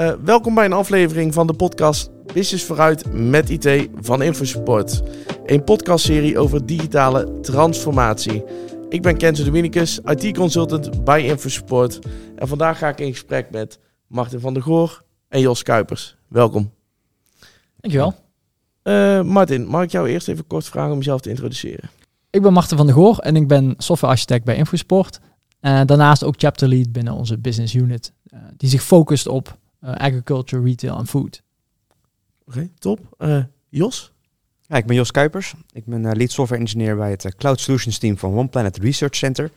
Uh, welkom bij een aflevering van de podcast Business vooruit met IT van InfoSupport. Een podcastserie over digitale transformatie. Ik ben Kenzo Dominicus, IT-consultant bij InfoSupport. En vandaag ga ik in gesprek met Martin van der Goor en Jos Kuipers. Welkom. Dankjewel. Uh, Martin, mag ik jou eerst even kort vragen om jezelf te introduceren? Ik ben Martin van der Goor en ik ben softwarearchitect bij InfoSupport. En daarnaast ook chapter lead binnen onze business unit, uh, die zich focust op agriculture, retail en food. Oké, top. Uh, Jos? Ja, ik ben Jos Kuipers. Ik ben uh, lead software engineer bij het Cloud Solutions team van One Planet Research Center.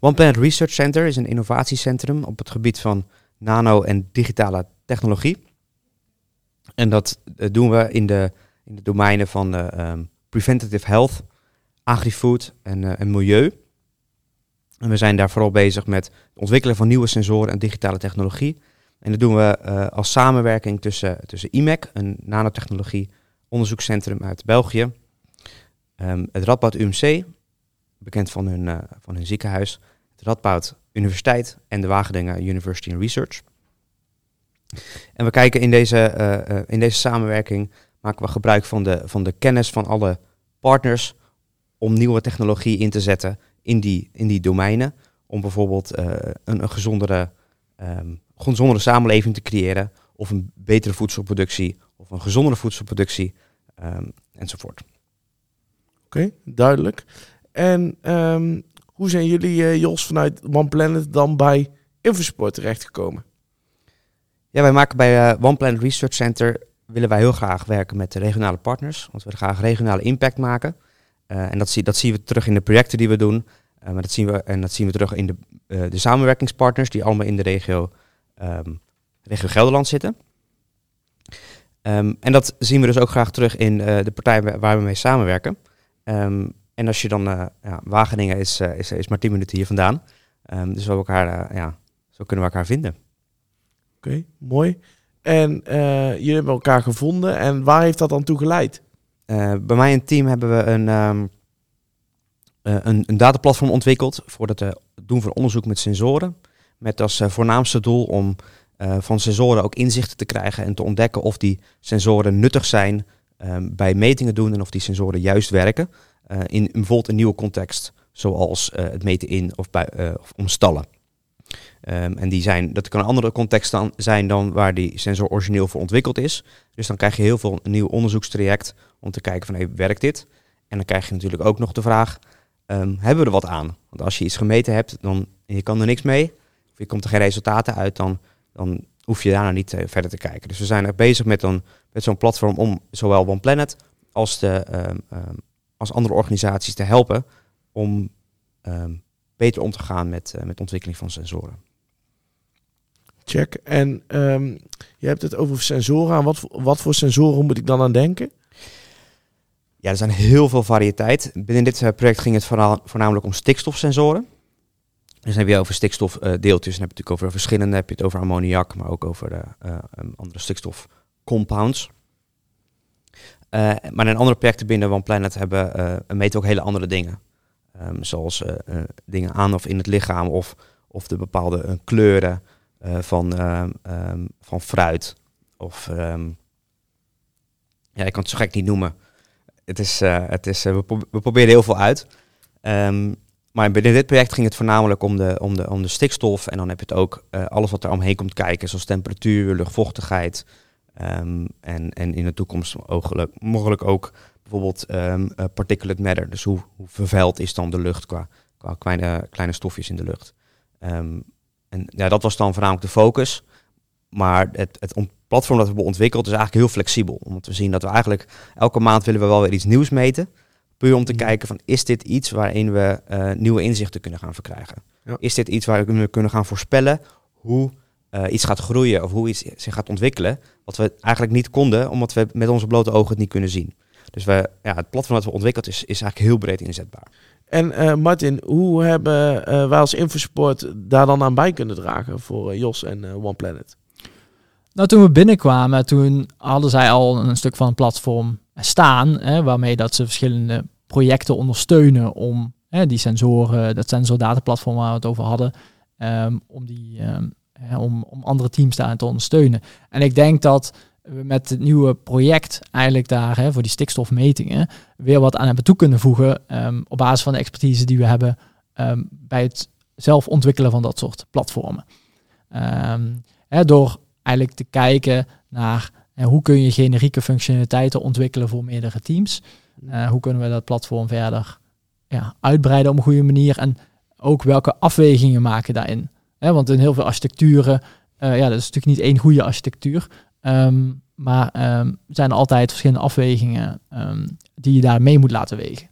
One Planet Research Center is een innovatiecentrum op het gebied van nano- en digitale technologie. En dat doen we in de, in de domeinen van um, preventative health, agri-food en, en milieu. En we zijn daar vooral bezig met het ontwikkelen van nieuwe sensoren en digitale technologie. En dat doen we uh, als samenwerking tussen, tussen IMEC, een nanotechnologie onderzoekscentrum uit België, um, het Radboud UMC, bekend van hun, uh, van hun ziekenhuis, het Radboud Universiteit en de Wageningen University and Research. En we kijken in deze, uh, in deze samenwerking, maken we gebruik van de, van de kennis van alle partners om nieuwe technologie in te zetten in die, in die domeinen. Om bijvoorbeeld een, een gezondere um, gezondere samenleving te creëren, of een betere voedselproductie, of een gezondere voedselproductie, um, enzovoort. Oké, okay, duidelijk. En um, hoe zijn jullie, uh, Jos, vanuit One Planet dan bij Infosport terechtgekomen? Ja, wij maken bij uh, One Planet Research Center willen wij heel graag werken met de regionale partners, want we willen graag regionale impact maken. Uh, en dat, zie, dat zien we terug in de projecten die we doen. Uh, maar dat zien we, en dat zien we terug in de, de samenwerkingspartners die allemaal in de regio um, regio Gelderland zitten. Um, en dat zien we dus ook graag terug in uh, de partijen waar we mee samenwerken. Um, en als je dan, uh, ja, Wageningen is, uh, is, is maar 10 minuten hier vandaan. dus we elkaar, ja, zo kunnen we elkaar vinden. Oké, okay, mooi. En jullie hebben elkaar gevonden. En waar heeft dat dan toe geleid? bij mij het team hebben we een, een, een dataplatform ontwikkeld voor het doen van onderzoek met sensoren. Met als uh, voornaamste doel om uh, van sensoren ook inzichten te krijgen en te ontdekken of die sensoren nuttig zijn um, bij metingen doen en of die sensoren juist werken. Uh, in bijvoorbeeld een nieuwe context, zoals het meten in of, bij, of om stallen. Um, en die zijn, dat kan een andere context zijn dan waar die sensor origineel voor ontwikkeld is. Dus dan krijg je heel veel een nieuw onderzoekstraject om te kijken van hey, werkt dit? En dan krijg je natuurlijk ook nog de vraag, um, hebben we er wat aan? Want als je iets gemeten hebt, dan je kan er niks mee of je komt er geen resultaten uit, dan, dan hoef je daarna niet uh, verder te kijken. Dus we zijn er bezig met, een, met zo'n platform om zowel One Planet als, de, um, um, als andere organisaties te helpen om um, beter om te gaan met, uh, met de ontwikkeling van sensoren. Check. En je hebt het over sensoren. Aan wat, wat voor sensoren moet ik dan aan denken? Ja, er zijn heel veel variëteit. Binnen dit uh, project ging het vooral, voornamelijk om stikstofsensoren. Dus dan heb je over stikstofdeeltjes, uh, dan heb je natuurlijk over verschillende, heb je het over ammoniak, maar ook over uh, um, andere stikstofcompounds. Uh, maar in andere projecten binnen One Planet hebben meten ook hele andere dingen. Um, zoals dingen aan of in het lichaam of, of de bepaalde kleuren van, um, van fruit. Of ja, ik kan het zo gek niet noemen. Het is, het is, we proberen heel veel uit. Um, maar binnen dit project ging het voornamelijk om de, om de, om de stikstof. En dan heb je het ook uh, alles wat er omheen komt kijken, zoals temperatuur, luchtvochtigheid. Um, en, en in de toekomst mogelijk, mogelijk ook bijvoorbeeld um, particulate matter. Dus hoe, hoe vervuild is dan de lucht qua, qua kleine, kleine stofjes in de lucht. Um, en ja, dat was dan voornamelijk de focus. Maar het, het platform dat we hebben ontwikkeld is eigenlijk heel flexibel. Omdat we zien dat we eigenlijk elke maand willen we wel weer iets nieuws meten. Puur om te mhm. kijken van is dit iets waarin we uh, nieuwe inzichten kunnen gaan verkrijgen? Ja. Is dit iets waar we kunnen gaan voorspellen hoe uh, iets gaat groeien of hoe iets zich gaat ontwikkelen? Wat we eigenlijk niet konden, omdat we met onze blote ogen het niet kunnen zien. Dus we, ja, het platform dat we ontwikkeld is, is eigenlijk heel breed inzetbaar. En uh, Martin, hoe hebben wij als Infosport daar dan aan bij kunnen dragen voor Jos en One Planet? Nou, toen we binnenkwamen, toen hadden zij al een stuk van een platform staan, hè, waarmee dat ze verschillende projecten ondersteunen om hè, die sensoren, dat sensordataplatform waar we het over hadden, um, om die um, hè, om, om andere teams daarin te ondersteunen. En ik denk dat we met het nieuwe project eigenlijk daar hè, voor die stikstofmetingen weer wat aan hebben toe kunnen voegen ehm, op basis van de expertise die we hebben ehm, bij het zelf ontwikkelen van dat soort platformen. Ehm, hè, door eigenlijk te kijken naar hoe kun je generieke functionaliteiten ontwikkelen voor meerdere teams. Uh, hoe kunnen we dat platform verder ja, uitbreiden op een goede manier en ook welke afwegingen maken daarin. Hè, want in heel veel architecturen, uh, ja, dat is natuurlijk niet één goede architectuur. Um, maar um, zijn er altijd verschillende afwegingen um, die je daar mee moet laten wegen.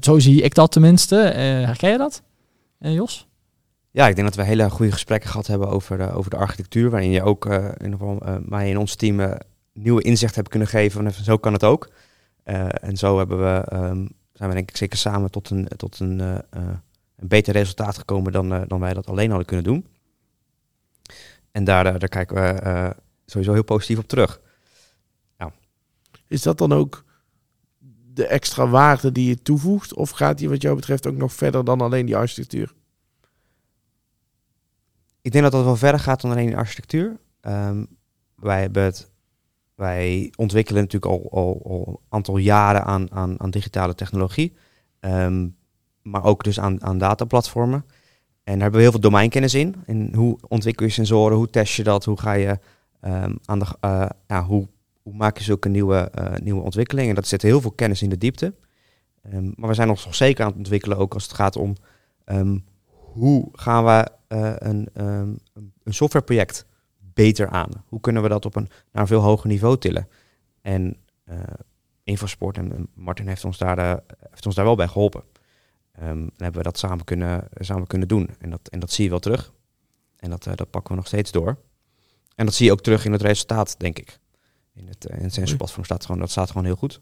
Zo zie ik dat tenminste. Herken je dat, Jos? Ja, ik denk dat we hele goede gesprekken gehad hebben over de, over de architectuur. Waarin je ook in ieder mij en ons team nieuwe inzicht hebt kunnen geven. Van, zo kan het ook. En zo hebben we, um, zijn we denk ik zeker samen tot een, tot een, een beter resultaat gekomen dan, dan wij dat alleen hadden kunnen doen. En daar, daar kijken we sowieso heel positief op terug. Ja. Is dat dan ook de extra waarde die je toevoegt? Of gaat die wat jou betreft ook nog verder dan alleen die architectuur? Ik denk dat dat wel verder gaat dan alleen die architectuur. Um, wij, hebben het, wij ontwikkelen natuurlijk al, al, al een aantal jaren aan, aan, aan digitale technologie. Um, maar ook dus aan, aan dataplatformen. En daar hebben we heel veel domeinkennis in. En hoe ontwikkel je sensoren, hoe test je dat, hoe ga je um, aan de, uh, ja, hoe, hoe maak je zulke nieuwe, uh, nieuwe ontwikkelingen. Dat zet heel veel kennis in de diepte. Um, maar we zijn nog zeker aan het ontwikkelen, ook als het gaat om hoe gaan we uh, een, een softwareproject beter aan? Hoe kunnen we dat op een, naar een veel hoger niveau tillen? En Infosport en Martin heeft ons daar, heeft ons daar wel bij geholpen. Um, dan hebben we dat samen kunnen, samen kunnen doen. En dat, en dat zie je wel terug. En dat, dat pakken we nog steeds door. En dat zie je ook terug in het resultaat, denk ik. In het, in het sensorplatform staat gewoon, dat staat gewoon heel goed.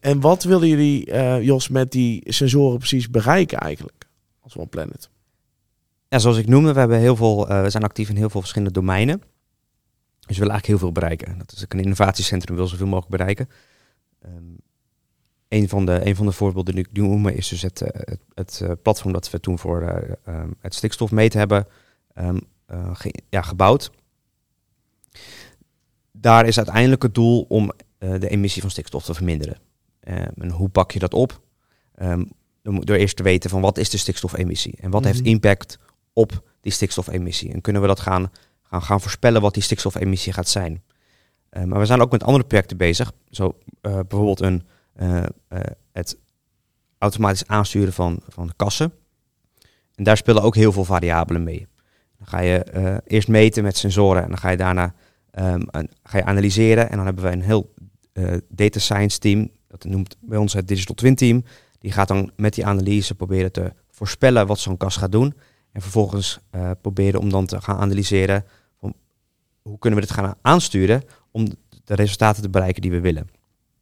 En wat willen jullie, Jos, met die sensoren precies bereiken eigenlijk als One Planet? Ja, zoals ik noemde, we, hebben heel veel, uh, we zijn actief in heel veel verschillende domeinen. Dus we willen eigenlijk heel veel bereiken. Dat is ook een innovatiecentrum, wil zoveel mogelijk bereiken. Um, een, van de, een van de voorbeelden die ik noem is dus het, het, het platform dat we toen voor uh, um, het stikstofmeten hebben um, uh, ge ja, gebouwd. Daar is uiteindelijk het doel om de emissie van stikstof te verminderen. En hoe pak je dat op? Door eerst te weten van wat is de stikstofemissie en wat mm -hmm. heeft impact op die stikstofemissie. En kunnen we dat gaan, gaan, gaan voorspellen wat die stikstofemissie gaat zijn. maar we zijn ook met andere projecten bezig. Zo bijvoorbeeld een, het automatisch aansturen van, van kassen. En daar spelen ook heel veel variabelen mee. Dan ga je eerst meten met sensoren en dan ga je daarna een, ga je analyseren. En dan hebben we een heel data science team, dat noemt bij ons het Digital Twin Team. Die gaat dan met die analyse proberen te voorspellen wat zo'n kast gaat doen. En vervolgens uh, proberen om dan te gaan analyseren van hoe kunnen we dit gaan aansturen om de resultaten te bereiken die we willen.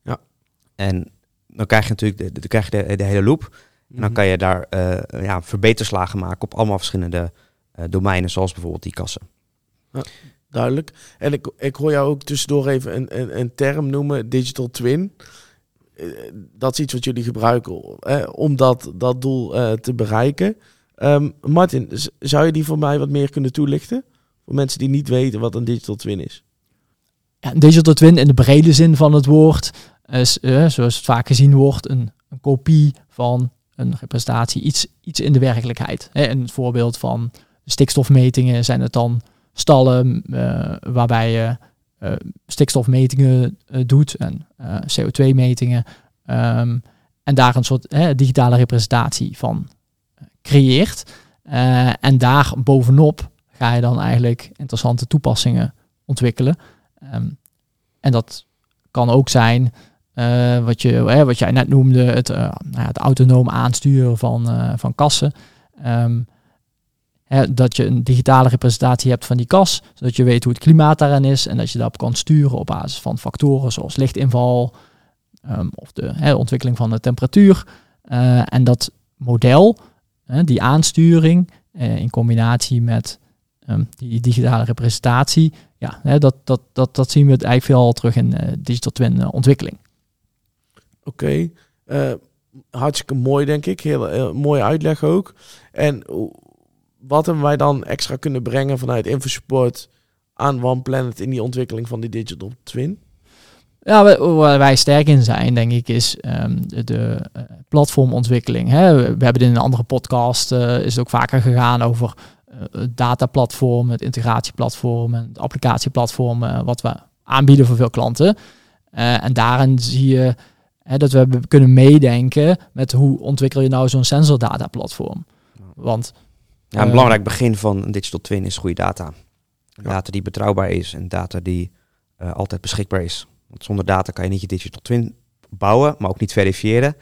Ja. En dan krijg je natuurlijk de, de, krijg je de, de hele loop. Mm -hmm. En dan kan je daar uh, ja, verbeterslagen maken op allemaal verschillende uh, domeinen, zoals bijvoorbeeld die kassen. Ja, duidelijk. En ik, ik hoor jou ook tussendoor even een, een, een term noemen, digital twin. Dat is iets wat jullie gebruiken eh, om dat, dat doel te bereiken. Um, Martin, zou je die voor mij wat meer kunnen toelichten? Voor mensen die niet weten wat een digital twin is. Ja, een digital twin in de brede zin van het woord is, zoals het vaak gezien wordt, een, een kopie van een representatie, iets, iets in de werkelijkheid. Hè, een voorbeeld van stikstofmetingen zijn het dan stallen uh, waarbij je uh, stikstofmetingen doet en CO2-metingen. Um, en daar een soort digitale representatie van creëert. en daar bovenop ga je dan eigenlijk interessante toepassingen ontwikkelen. Um, en dat kan ook zijn wat, je, wat jij net noemde, het, nou ja, het autonoom aansturen van, van kassen. Um, Hè, dat je een digitale representatie hebt van die kas, zodat je weet hoe het klimaat daarin is en dat je daarop kan sturen op basis van factoren zoals lichtinval um, of de hè, ontwikkeling van de temperatuur. En dat model, die aansturing uh, in combinatie met um, die digitale representatie, ja, dat, dat, dat, dat zien we eigenlijk veel terug in uh, digital twin ontwikkeling. Oké, hartstikke mooi denk ik, heel, heel mooie uitleg ook. En wat hebben wij dan extra kunnen brengen vanuit InfoSupport aan One Planet in die ontwikkeling van die digital twin? Ja, waar wij sterk in zijn, denk ik, is um, de, uh, platformontwikkeling. Hè. We, hebben het in een andere podcast, uh, is het ook vaker gegaan over uh, het dataplatform, het integratieplatform en het applicatieplatform, wat we aanbieden voor veel klanten. en daarin zie je hè, dat we kunnen meedenken met hoe ontwikkel je nou zo'n sensordata-platform. Want ja, een belangrijk begin van een digital twin is goede data. Data die betrouwbaar is en data die altijd beschikbaar is. Want zonder data kan je niet je digital twin bouwen, maar ook niet verifiëren.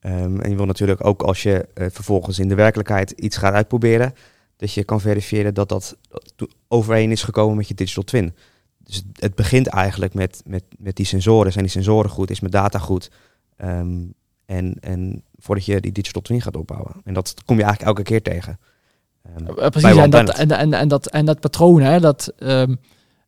Um, en je wil natuurlijk ook als je uh, vervolgens in de werkelijkheid iets gaat uitproberen, dat je kan verifiëren dat dat overeen is gekomen met je digital twin. Dus het begint eigenlijk met, met, met die sensoren. Zijn die sensoren goed? Is mijn data goed? Um, en, en voordat je die digital twin gaat opbouwen. En dat kom je eigenlijk elke keer tegen. Um, Precies, en dat, en, en, en, dat, en dat patroon, hè, dat,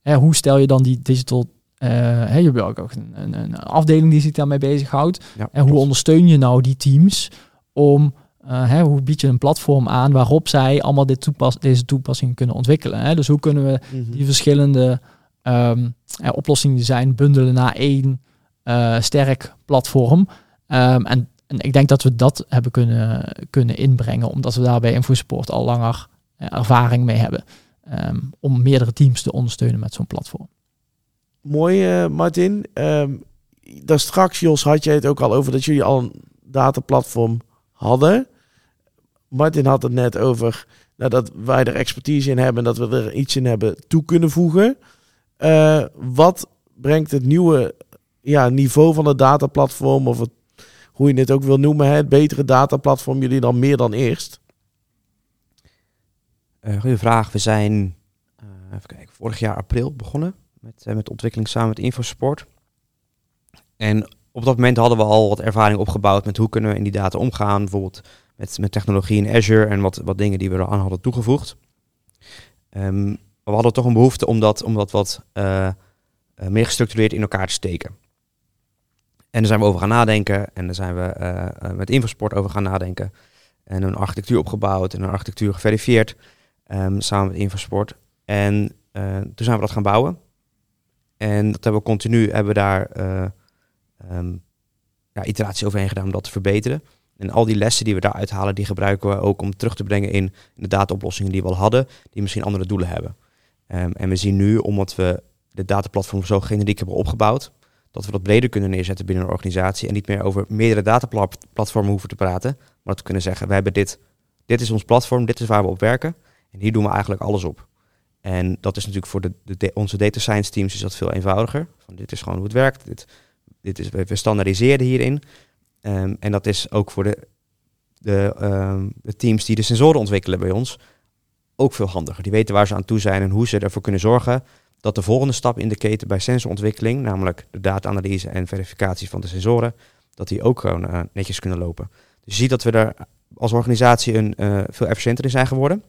hè, hoe stel je dan die digital uh, je hebt ook een, een, een, afdeling die zich daarmee bezighoudt. Ja, en hoe ondersteun je nou die teams om, uh, hè, hoe bied je een platform aan waarop zij allemaal dit toepas deze toepassing kunnen ontwikkelen. Hè? Dus hoe kunnen we mm -hmm. die verschillende um, ja, oplossingen zijn bundelen naar één uh, sterk platform. Um, en, en, ik denk dat we dat hebben kunnen, kunnen inbrengen, omdat we daar bij InfoSupport al langer ervaring mee hebben. Um, om meerdere teams te ondersteunen met zo'n platform. Mooi, uh, Martin. Um, daar straks, Jos, had je het ook al over dat jullie al een dataplatform hadden. Martin had het net over nou, dat wij er expertise in hebben en dat we er iets in hebben toe kunnen voegen. Uh, wat brengt het nieuwe ja, niveau van het dataplatform, of hoe je het ook wil noemen, het betere dataplatform, jullie dan meer dan eerst? Uh, goeie vraag. We zijn even kijken, vorig jaar april begonnen met, uh, met ontwikkeling samen met InfoSupport. En op dat moment hadden we al wat ervaring opgebouwd met hoe kunnen we in die data omgaan. Bijvoorbeeld met, met technologie in Azure en wat, wat dingen die we eraan hadden toegevoegd. Um, we hadden toch een behoefte om dat, wat uh, uh, meer gestructureerd in elkaar te steken. En daar zijn we over gaan nadenken. En daar zijn we met InfoSport over gaan nadenken. En een architectuur opgebouwd en een architectuur geverifieerd. Um, samen met InfoSport. En toen zijn we dat gaan bouwen. En dat hebben we continu, hebben we daar uh, um, ja, iteratie overheen gedaan om dat te verbeteren. En al die lessen die we daaruit halen, die gebruiken we ook om terug te brengen in, de dataoplossingen die we al hadden, die misschien andere doelen hebben. Um, en we zien nu, omdat we de dataplatform zo generiek hebben opgebouwd, dat we dat breder kunnen neerzetten binnen een organisatie en niet meer over meerdere dataplatformen hoeven te praten, maar we kunnen zeggen, we hebben dit, dit is ons platform, dit is waar we op werken en hier doen we eigenlijk alles op. En dat is natuurlijk voor de, onze data science teams is dat veel eenvoudiger. Van dit is gewoon hoe het werkt. Dit, dit is, we standaardiseren hierin. Um, en dat is ook voor de, de, um, de, teams die de sensoren ontwikkelen bij ons ook veel handiger. Die weten waar ze aan toe zijn en hoe ze ervoor kunnen zorgen dat de volgende stap in de keten bij sensorontwikkeling, namelijk de data-analyse en verificatie van de sensoren, dat die ook gewoon uh, netjes kunnen lopen. Dus je ziet dat we daar als organisatie een, uh, veel efficiënter in zijn geworden.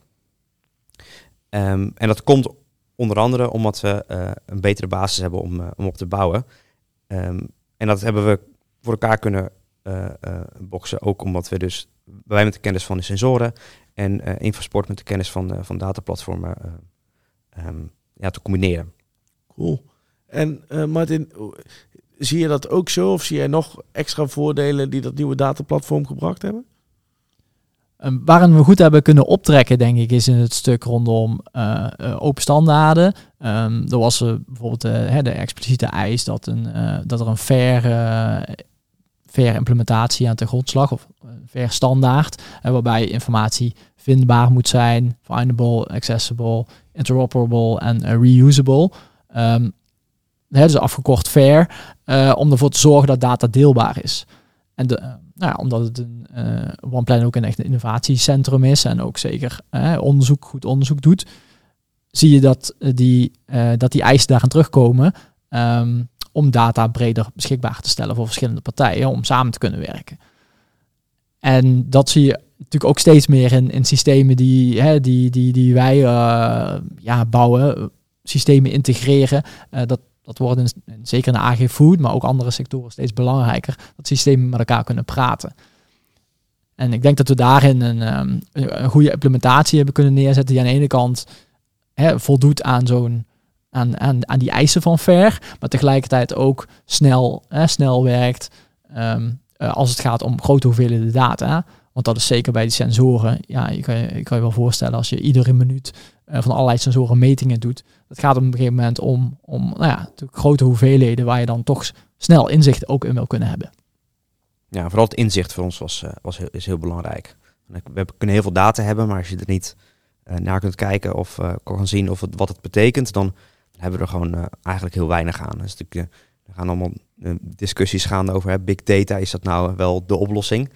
Um, en dat komt onder andere omdat we uh, een betere basis hebben om, uh, om op te bouwen. Um, en dat hebben we voor elkaar kunnen uh, boksen, ook omdat we dus wij met de kennis van de sensoren en Infosport met de kennis van, van dataplatformen um, ja, te combineren. Cool. En Martin, zie je dat ook zo of zie jij nog extra voordelen die dat nieuwe dataplatform gebracht hebben? Um, waarin we goed hebben kunnen optrekken, denk ik, is in het stuk rondom uh, uh, open standaarden. Um, er was uh, bijvoorbeeld de expliciete eis dat, een, dat er een fair, fair implementatie aan de grondslag of fair standaard, waarbij informatie vindbaar moet zijn, findable, accessible, interoperable en reusable. Um, dus afgekort fair, om ervoor te zorgen dat data deelbaar is. En de, nou ja, omdat het een uh, OnePlan ook een echt innovatiecentrum is en ook zeker uh, onderzoek, goed onderzoek doet, zie je dat uh, die, dat die eisen daaraan terugkomen um, om data breder beschikbaar te stellen voor verschillende partijen om samen te kunnen werken. En dat zie je natuurlijk ook steeds meer in, in systemen die, die, die, die wij ja, bouwen, systemen integreren. dat, dat wordt zeker in de AG Food, maar ook andere sectoren steeds belangrijker, dat systemen met elkaar kunnen praten. En ik denk dat we daarin een, ehm, een goede implementatie hebben kunnen neerzetten die aan de ene kant hè, voldoet aan zo'n aan, aan, aan die eisen van fair, maar tegelijkertijd ook snel, hè, snel werkt ehm, eh, als het gaat om grote hoeveelheden data. Want dat is zeker bij die sensoren. Ja, je kan je, kan je wel voorstellen als je iedere minuut uh, van allerlei sensoren metingen doet. Dat gaat op een gegeven moment om, om nou ja, grote hoeveelheden waar je dan toch snel inzicht ook in wil kunnen hebben. Ja, vooral het inzicht voor ons was, uh, was heel, is heel belangrijk. We kunnen heel veel data hebben, maar als je er niet naar kunt kijken of kan zien of het, wat het betekent, dan hebben we er gewoon eigenlijk heel weinig aan. Dus er gaan allemaal discussies gaan over hè, big data. Is dat nou wel de oplossing?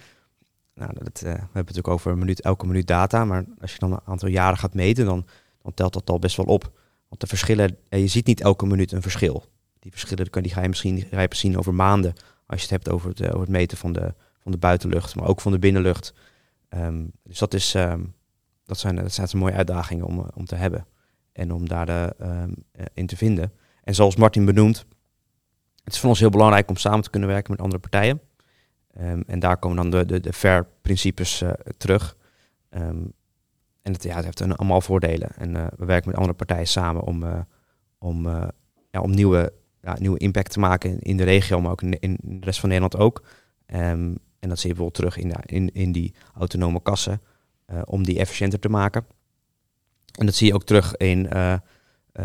Nou, dat, uh, we hebben het natuurlijk over een minuut, elke minuut data. Maar als je dan een aantal jaren gaat meten, dan, dan telt dat al best wel op. Want de verschillen, eh, je ziet niet elke minuut een verschil. Die verschillen die ga je misschien je zien over maanden. Als je het hebt over het, eh, over het meten van de, van de buitenlucht, maar ook van de binnenlucht. Um, dus dat, is, um, dat, zijn, dat zijn mooie uitdagingen om, om te hebben. En om daar de, um, in te vinden. En zoals Martin benoemt, het is voor ons heel belangrijk om samen te kunnen werken met andere partijen. En daar komen dan de, de, de FAIR-principes terug. En het, ja, heeft een, allemaal voordelen. En uh, we werken met andere partijen samen om, uh, om, ja, om nieuwe, ja, nieuwe impact te maken in, de regio, maar ook in, in de rest van Nederland ook. Um, en dat zie je bijvoorbeeld terug in, in, in die autonome kassen, om die efficiënter te maken. En dat zie je ook terug in,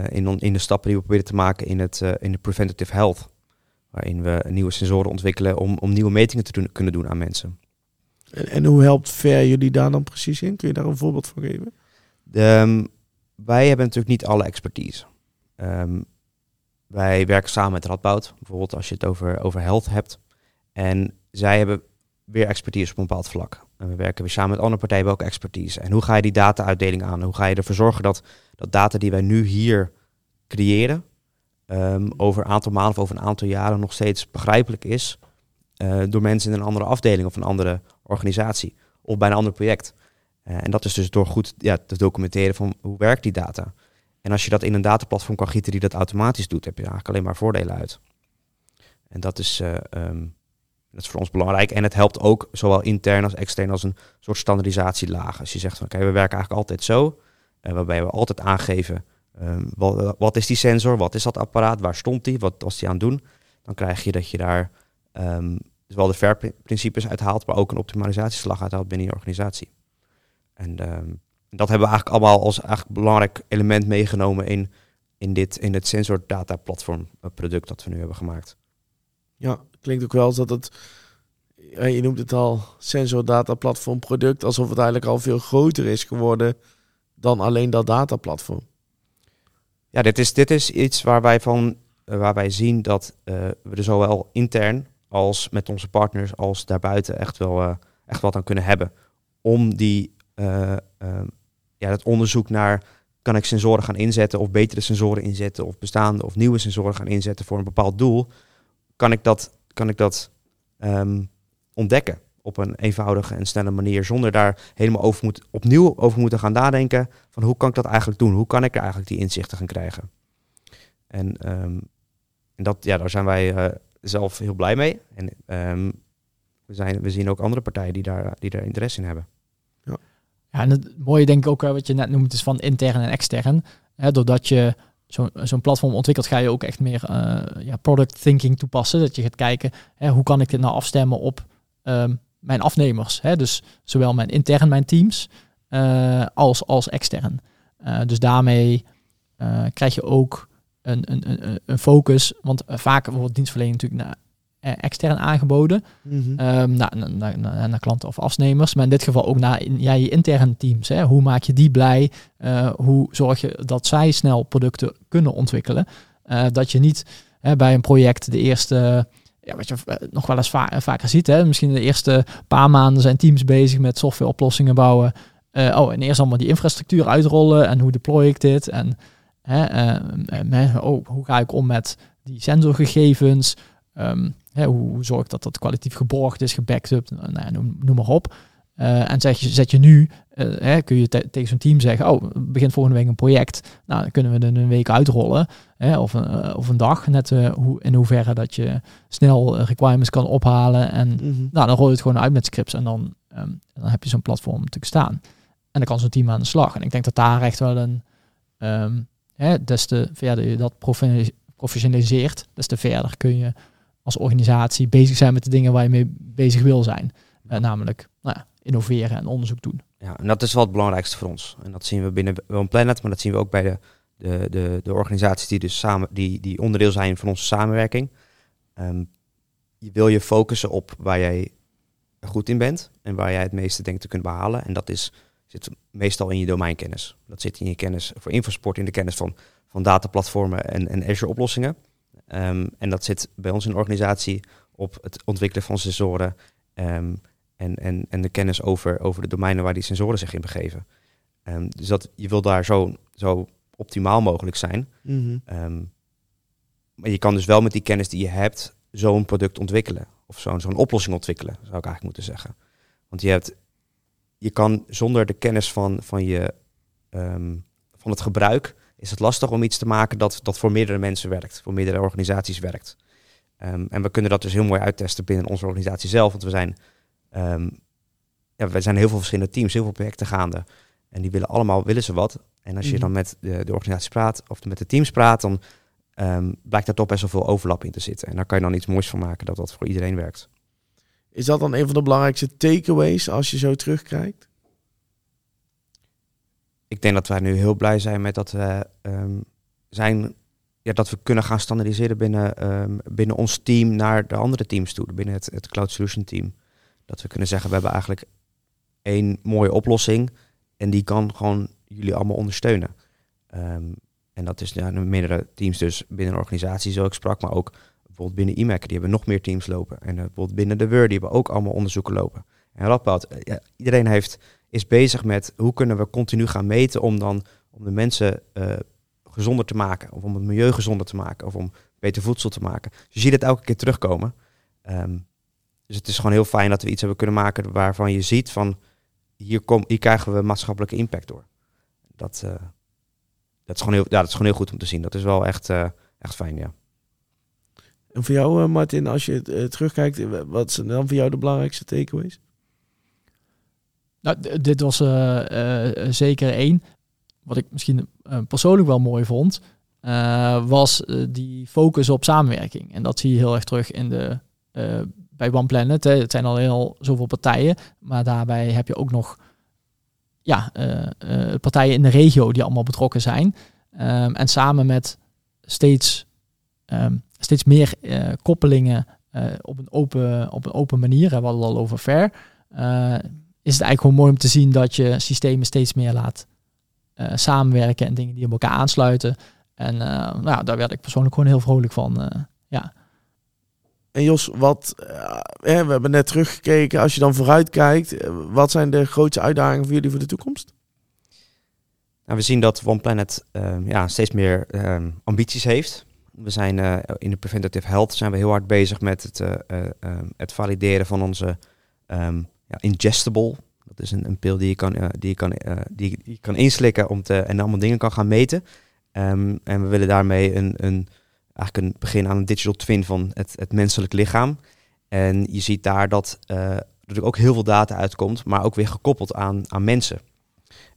in, in de stappen die we proberen te maken in, het, in de preventative health waarin we nieuwe sensoren ontwikkelen om, om nieuwe metingen te doen, kunnen doen aan mensen. En, hoe helpt Ver jullie daar dan precies in? Kun je daar een voorbeeld van geven? De, um, wij hebben natuurlijk niet alle expertise. Um, wij werken samen met Radboud, bijvoorbeeld als je het over, over health hebt. En zij hebben weer expertise op een bepaald vlak. En we werken weer samen met andere partijen ook expertise. En hoe ga je die data-uitdeling aan? Hoe ga je ervoor zorgen dat, dat data die wij nu hier creëren, um, over een aantal maanden of over een aantal jaren nog steeds begrijpelijk is uh, door mensen in een andere afdeling of een andere organisatie of bij een ander project. Uh, en dat is dus door goed ja, te documenteren van hoe werkt die data. En als je dat in een dataplatform kan gieten die dat automatisch doet, heb je eigenlijk alleen maar voordelen uit. En dat is, uh, um, dat is voor ons belangrijk. En het helpt ook zowel intern als extern als een soort standaardisatielaag. Als je zegt van oké, we werken eigenlijk altijd zo. waarbij we altijd aangeven Um, wat, wat, is die sensor? Wat is dat apparaat? Waar stond die? Wat was die aan het doen? Dan krijg je dat je daar um, zowel de FAIR-principes uithaalt, maar ook een optimalisatieslag uithaalt binnen je organisatie. En um, dat hebben we eigenlijk allemaal als eigenlijk belangrijk element meegenomen in, in, dit, in het sensor data platform product dat we nu hebben gemaakt. Ja, klinkt ook wel als dat het, je noemt het al, sensor data platform product, alsof het eigenlijk al veel groter is geworden dan alleen dat dataplatform ja, dit is, dit is iets waar wij, van, uh, waar wij zien dat uh, we er zowel intern als met onze partners als daarbuiten echt wel uh, echt wat aan kunnen hebben. Om die, ja, dat onderzoek naar kan ik sensoren gaan inzetten of betere sensoren inzetten of bestaande of nieuwe sensoren gaan inzetten voor een bepaald doel, kan ik dat, kan ik dat um, ontdekken op een eenvoudige en snelle manier, zonder daar helemaal over moet, opnieuw over moeten gaan nadenken van hoe kan ik dat eigenlijk doen? Hoe kan ik er eigenlijk die inzichten gaan krijgen? En, um, en dat, ja, daar zijn wij zelf heel blij mee. En um, we, zijn, we zien ook andere partijen die daar, die daar interesse in hebben. Ja, ja en het mooie denk ik ook wat je net noemt is van intern en extern. Hè, doordat je zo'n zo'n platform ontwikkelt, ga je ook echt meer uh, ja, product thinking toepassen. Dat je gaat kijken, hè, hoe kan ik dit nou afstemmen op um, mijn afnemers. Hè? Dus zowel mijn intern, mijn teams, uh, als, als extern. Uh, dus daarmee uh, krijg je ook een, een, een, focus. Want vaak wordt dienstverlening natuurlijk naar extern aangeboden. Mm -hmm. um, naar, naar, naar, naar, klanten of afnemers. Maar in dit geval ook naar ja, je interne teams. Hè? Hoe maak je die blij? hoe zorg je dat zij snel producten kunnen ontwikkelen? dat je niet bij een project de eerste ja, wat je eh, nog wel eens va vaker ziet. Hè? Misschien de eerste paar maanden zijn teams bezig met softwareoplossingen bouwen. Uh, oh, en eerst allemaal die infrastructuur uitrollen en hoe deploy ik dit? En hè, uh, oh, hoe ga ik om met die sensorgegevens? Um, hè, hoe, hoe zorg ik dat dat kwalitatief geborgd is, gebackt up, nou, noem, noem maar op. Uh, en zeg je, zet je nu, uh, hè, kun je te tegen zo'n team zeggen, oh, begint volgende week een project. Nou, dan kunnen we er een week uitrollen. Hè, of, een, of een dag, net hoe, in hoeverre dat je snel requirements kan ophalen. En Mhm. nou, dan rol je het gewoon uit met scripts en dan, ehm, dan heb je zo'n platform natuurlijk staan. En dan kan zo'n team aan de slag. En ik denk dat daar echt wel een, ehm, hè, des te verder je dat profe- professionaliseert, des te verder kun je als organisatie bezig zijn met de dingen waar je mee bezig wil zijn. Uh, namelijk nou ja, innoveren en onderzoek doen. Ja, en dat is wel het belangrijkste voor ons. En dat zien we binnen One Planet, maar dat zien we ook bij de, de, de, de organisaties die dus samen, die, die onderdeel zijn van onze samenwerking. Um, je wil je focussen op waar jij goed in bent en waar jij het meeste denkt te kunnen behalen. En dat is, zit meestal in je domeinkennis. Dat zit in je kennis voor infosport, in de kennis van, van dataplatformen en, en Azure oplossingen. Um, en dat zit bij ons in de organisatie op het ontwikkelen van sensoren um, en, en, en de kennis over, over de domeinen waar die sensoren zich in begeven. Um, dus dat je wil daar zo, zo optimaal mogelijk zijn. Mhm. maar je kan dus wel met die kennis die je hebt zo'n product ontwikkelen. Of zo'n zo'n oplossing ontwikkelen, zou ik eigenlijk moeten zeggen. Want je, hebt, je kan zonder de kennis van, van, je, van het gebruik is het lastig om iets te maken dat, dat voor meerdere mensen werkt, voor meerdere organisaties werkt. Um, en we kunnen dat dus heel mooi uittesten binnen onze organisatie zelf, want we zijn, um, ja, we zijn heel veel verschillende teams, heel veel projecten gaande. En die willen allemaal, willen ze wat. En als je Mhm. dan met de, de organisatie praat, of met de teams praat, dan um, blijkt daar toch best wel veel overlap in te zitten. En daar kan je dan iets moois van maken dat dat voor iedereen werkt. Is dat dan een van de belangrijkste takeaways als je zo terugkijkt? ik denk dat wij nu heel blij zijn met dat we um, zijn, ja, dat we kunnen gaan standaardiseren binnen, um, binnen ons team naar de andere teams toe, binnen het, het Cloud Solution team. Dat we kunnen zeggen, we hebben eigenlijk één mooie oplossing en die kan gewoon jullie allemaal ondersteunen. Um, en dat is ja, meerdere teams dus binnen een organisatie, zo ik sprak, maar ook bijvoorbeeld binnen IMAC, die hebben nog meer teams lopen. En uh, bijvoorbeeld binnen de Word, die hebben ook allemaal onderzoeken lopen. En Radboud, ja, iedereen heeft is bezig met hoe kunnen we continu gaan meten om dan om de mensen uh, gezonder te maken, of om het milieu gezonder te maken, of om beter voedsel te maken. Dus je ziet het elke keer terugkomen. Um, dus het is gewoon heel fijn dat we iets hebben kunnen maken waarvan je ziet van hier, kom, hier krijgen we maatschappelijke impact door. Dat, dat, is gewoon heel, ja, dat is gewoon heel goed om te zien. Dat is wel echt, echt fijn, ja. En voor jou, uh, Martin, als je uh, terugkijkt, wat zijn dan voor jou de belangrijkste takeaways? Nou, dit was zeker één. Wat ik misschien persoonlijk wel mooi vond, was die focus op samenwerking. En dat zie je heel erg terug in de, bij One Planet. Het zijn al heel zoveel partijen, maar daarbij heb je ook nog ja, partijen in de regio die allemaal betrokken zijn. Um, en samen met steeds, um, steeds meer koppelingen op, een open, op een open manier, hè, we hadden het al over fair is het eigenlijk gewoon mooi om te zien dat je systemen steeds meer laat uh, samenwerken en dingen die op elkaar aansluiten. En uh, nou, ja, daar werd ik persoonlijk gewoon heel vrolijk van. Uh, ja. En Jos, wat, we hebben net teruggekeken. Als je dan vooruit kijkt, wat zijn de grootste uitdagingen voor jullie voor de toekomst? Nou, we zien dat One Planet ja, steeds meer um, ambities heeft. We zijn in de preventative health zijn we heel hard bezig met het, het valideren van onze um, ja, ingestible. Dat is een, een pil die je kan, uh, die je kan, uh, die, je kan inslikken om te, en allemaal dingen kan gaan meten. Um, en we willen daarmee een, een, eigenlijk een begin aan een digital twin van het, het menselijk lichaam. En je ziet daar dat uh, er ook heel veel data uitkomt, maar ook weer gekoppeld aan, aan mensen.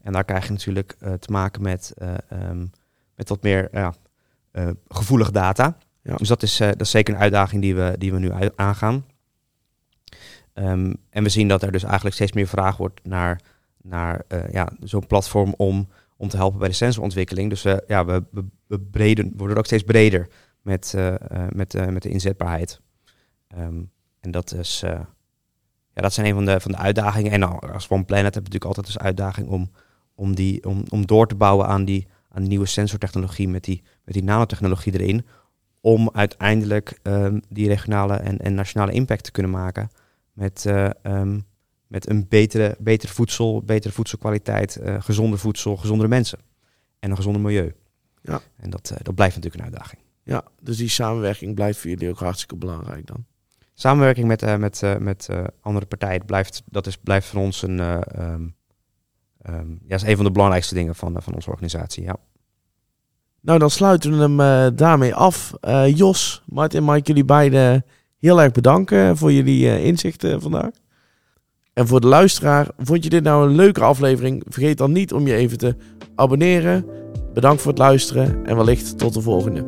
En daar krijg je natuurlijk te maken met, um, met wat meer gevoelige data. Ja. Dus dat is, dat is zeker een uitdaging die we, die we nu aangaan. Um, en we zien dat er dus eigenlijk steeds meer vraag wordt naar, naar uh, ja, zo'n platform om, om te helpen bij de sensorontwikkeling. Dus ja, we, we, we breden, worden ook steeds breder met, met, met de inzetbaarheid. Um, en dat, is, ja, dat zijn een van de, van de uitdagingen. En als One Planet hebben we natuurlijk altijd als uitdaging om, om, die, om, om door te bouwen aan die, aan nieuwe sensortechnologie met die, met die nanotechnologie erin. Om uiteindelijk um, die regionale en, en nationale impact te kunnen maken met, uh, um, met een betere, betere voedsel, betere voedselkwaliteit, uh, gezonder voedsel, gezondere mensen en een gezonder milieu. Ja. En dat, uh, dat blijft natuurlijk een uitdaging. Ja, dus die samenwerking blijft voor jullie ook hartstikke belangrijk dan. Samenwerking met, eh, met, eh, met eh, andere partijen blijft, dat is, blijft voor ons een, eh, ehm, ja, is een van de belangrijkste dingen van, eh, van onze organisatie. Ja. Nou, dan sluiten we hem eh, daarmee af. Eh, Jos, Martin, Mike, jullie beiden heel erg bedanken voor jullie inzichten vandaag. En voor de luisteraar, vond je dit nou een leuke aflevering? Vergeet dan niet om je even te abonneren. Bedankt voor het luisteren en wellicht tot de volgende.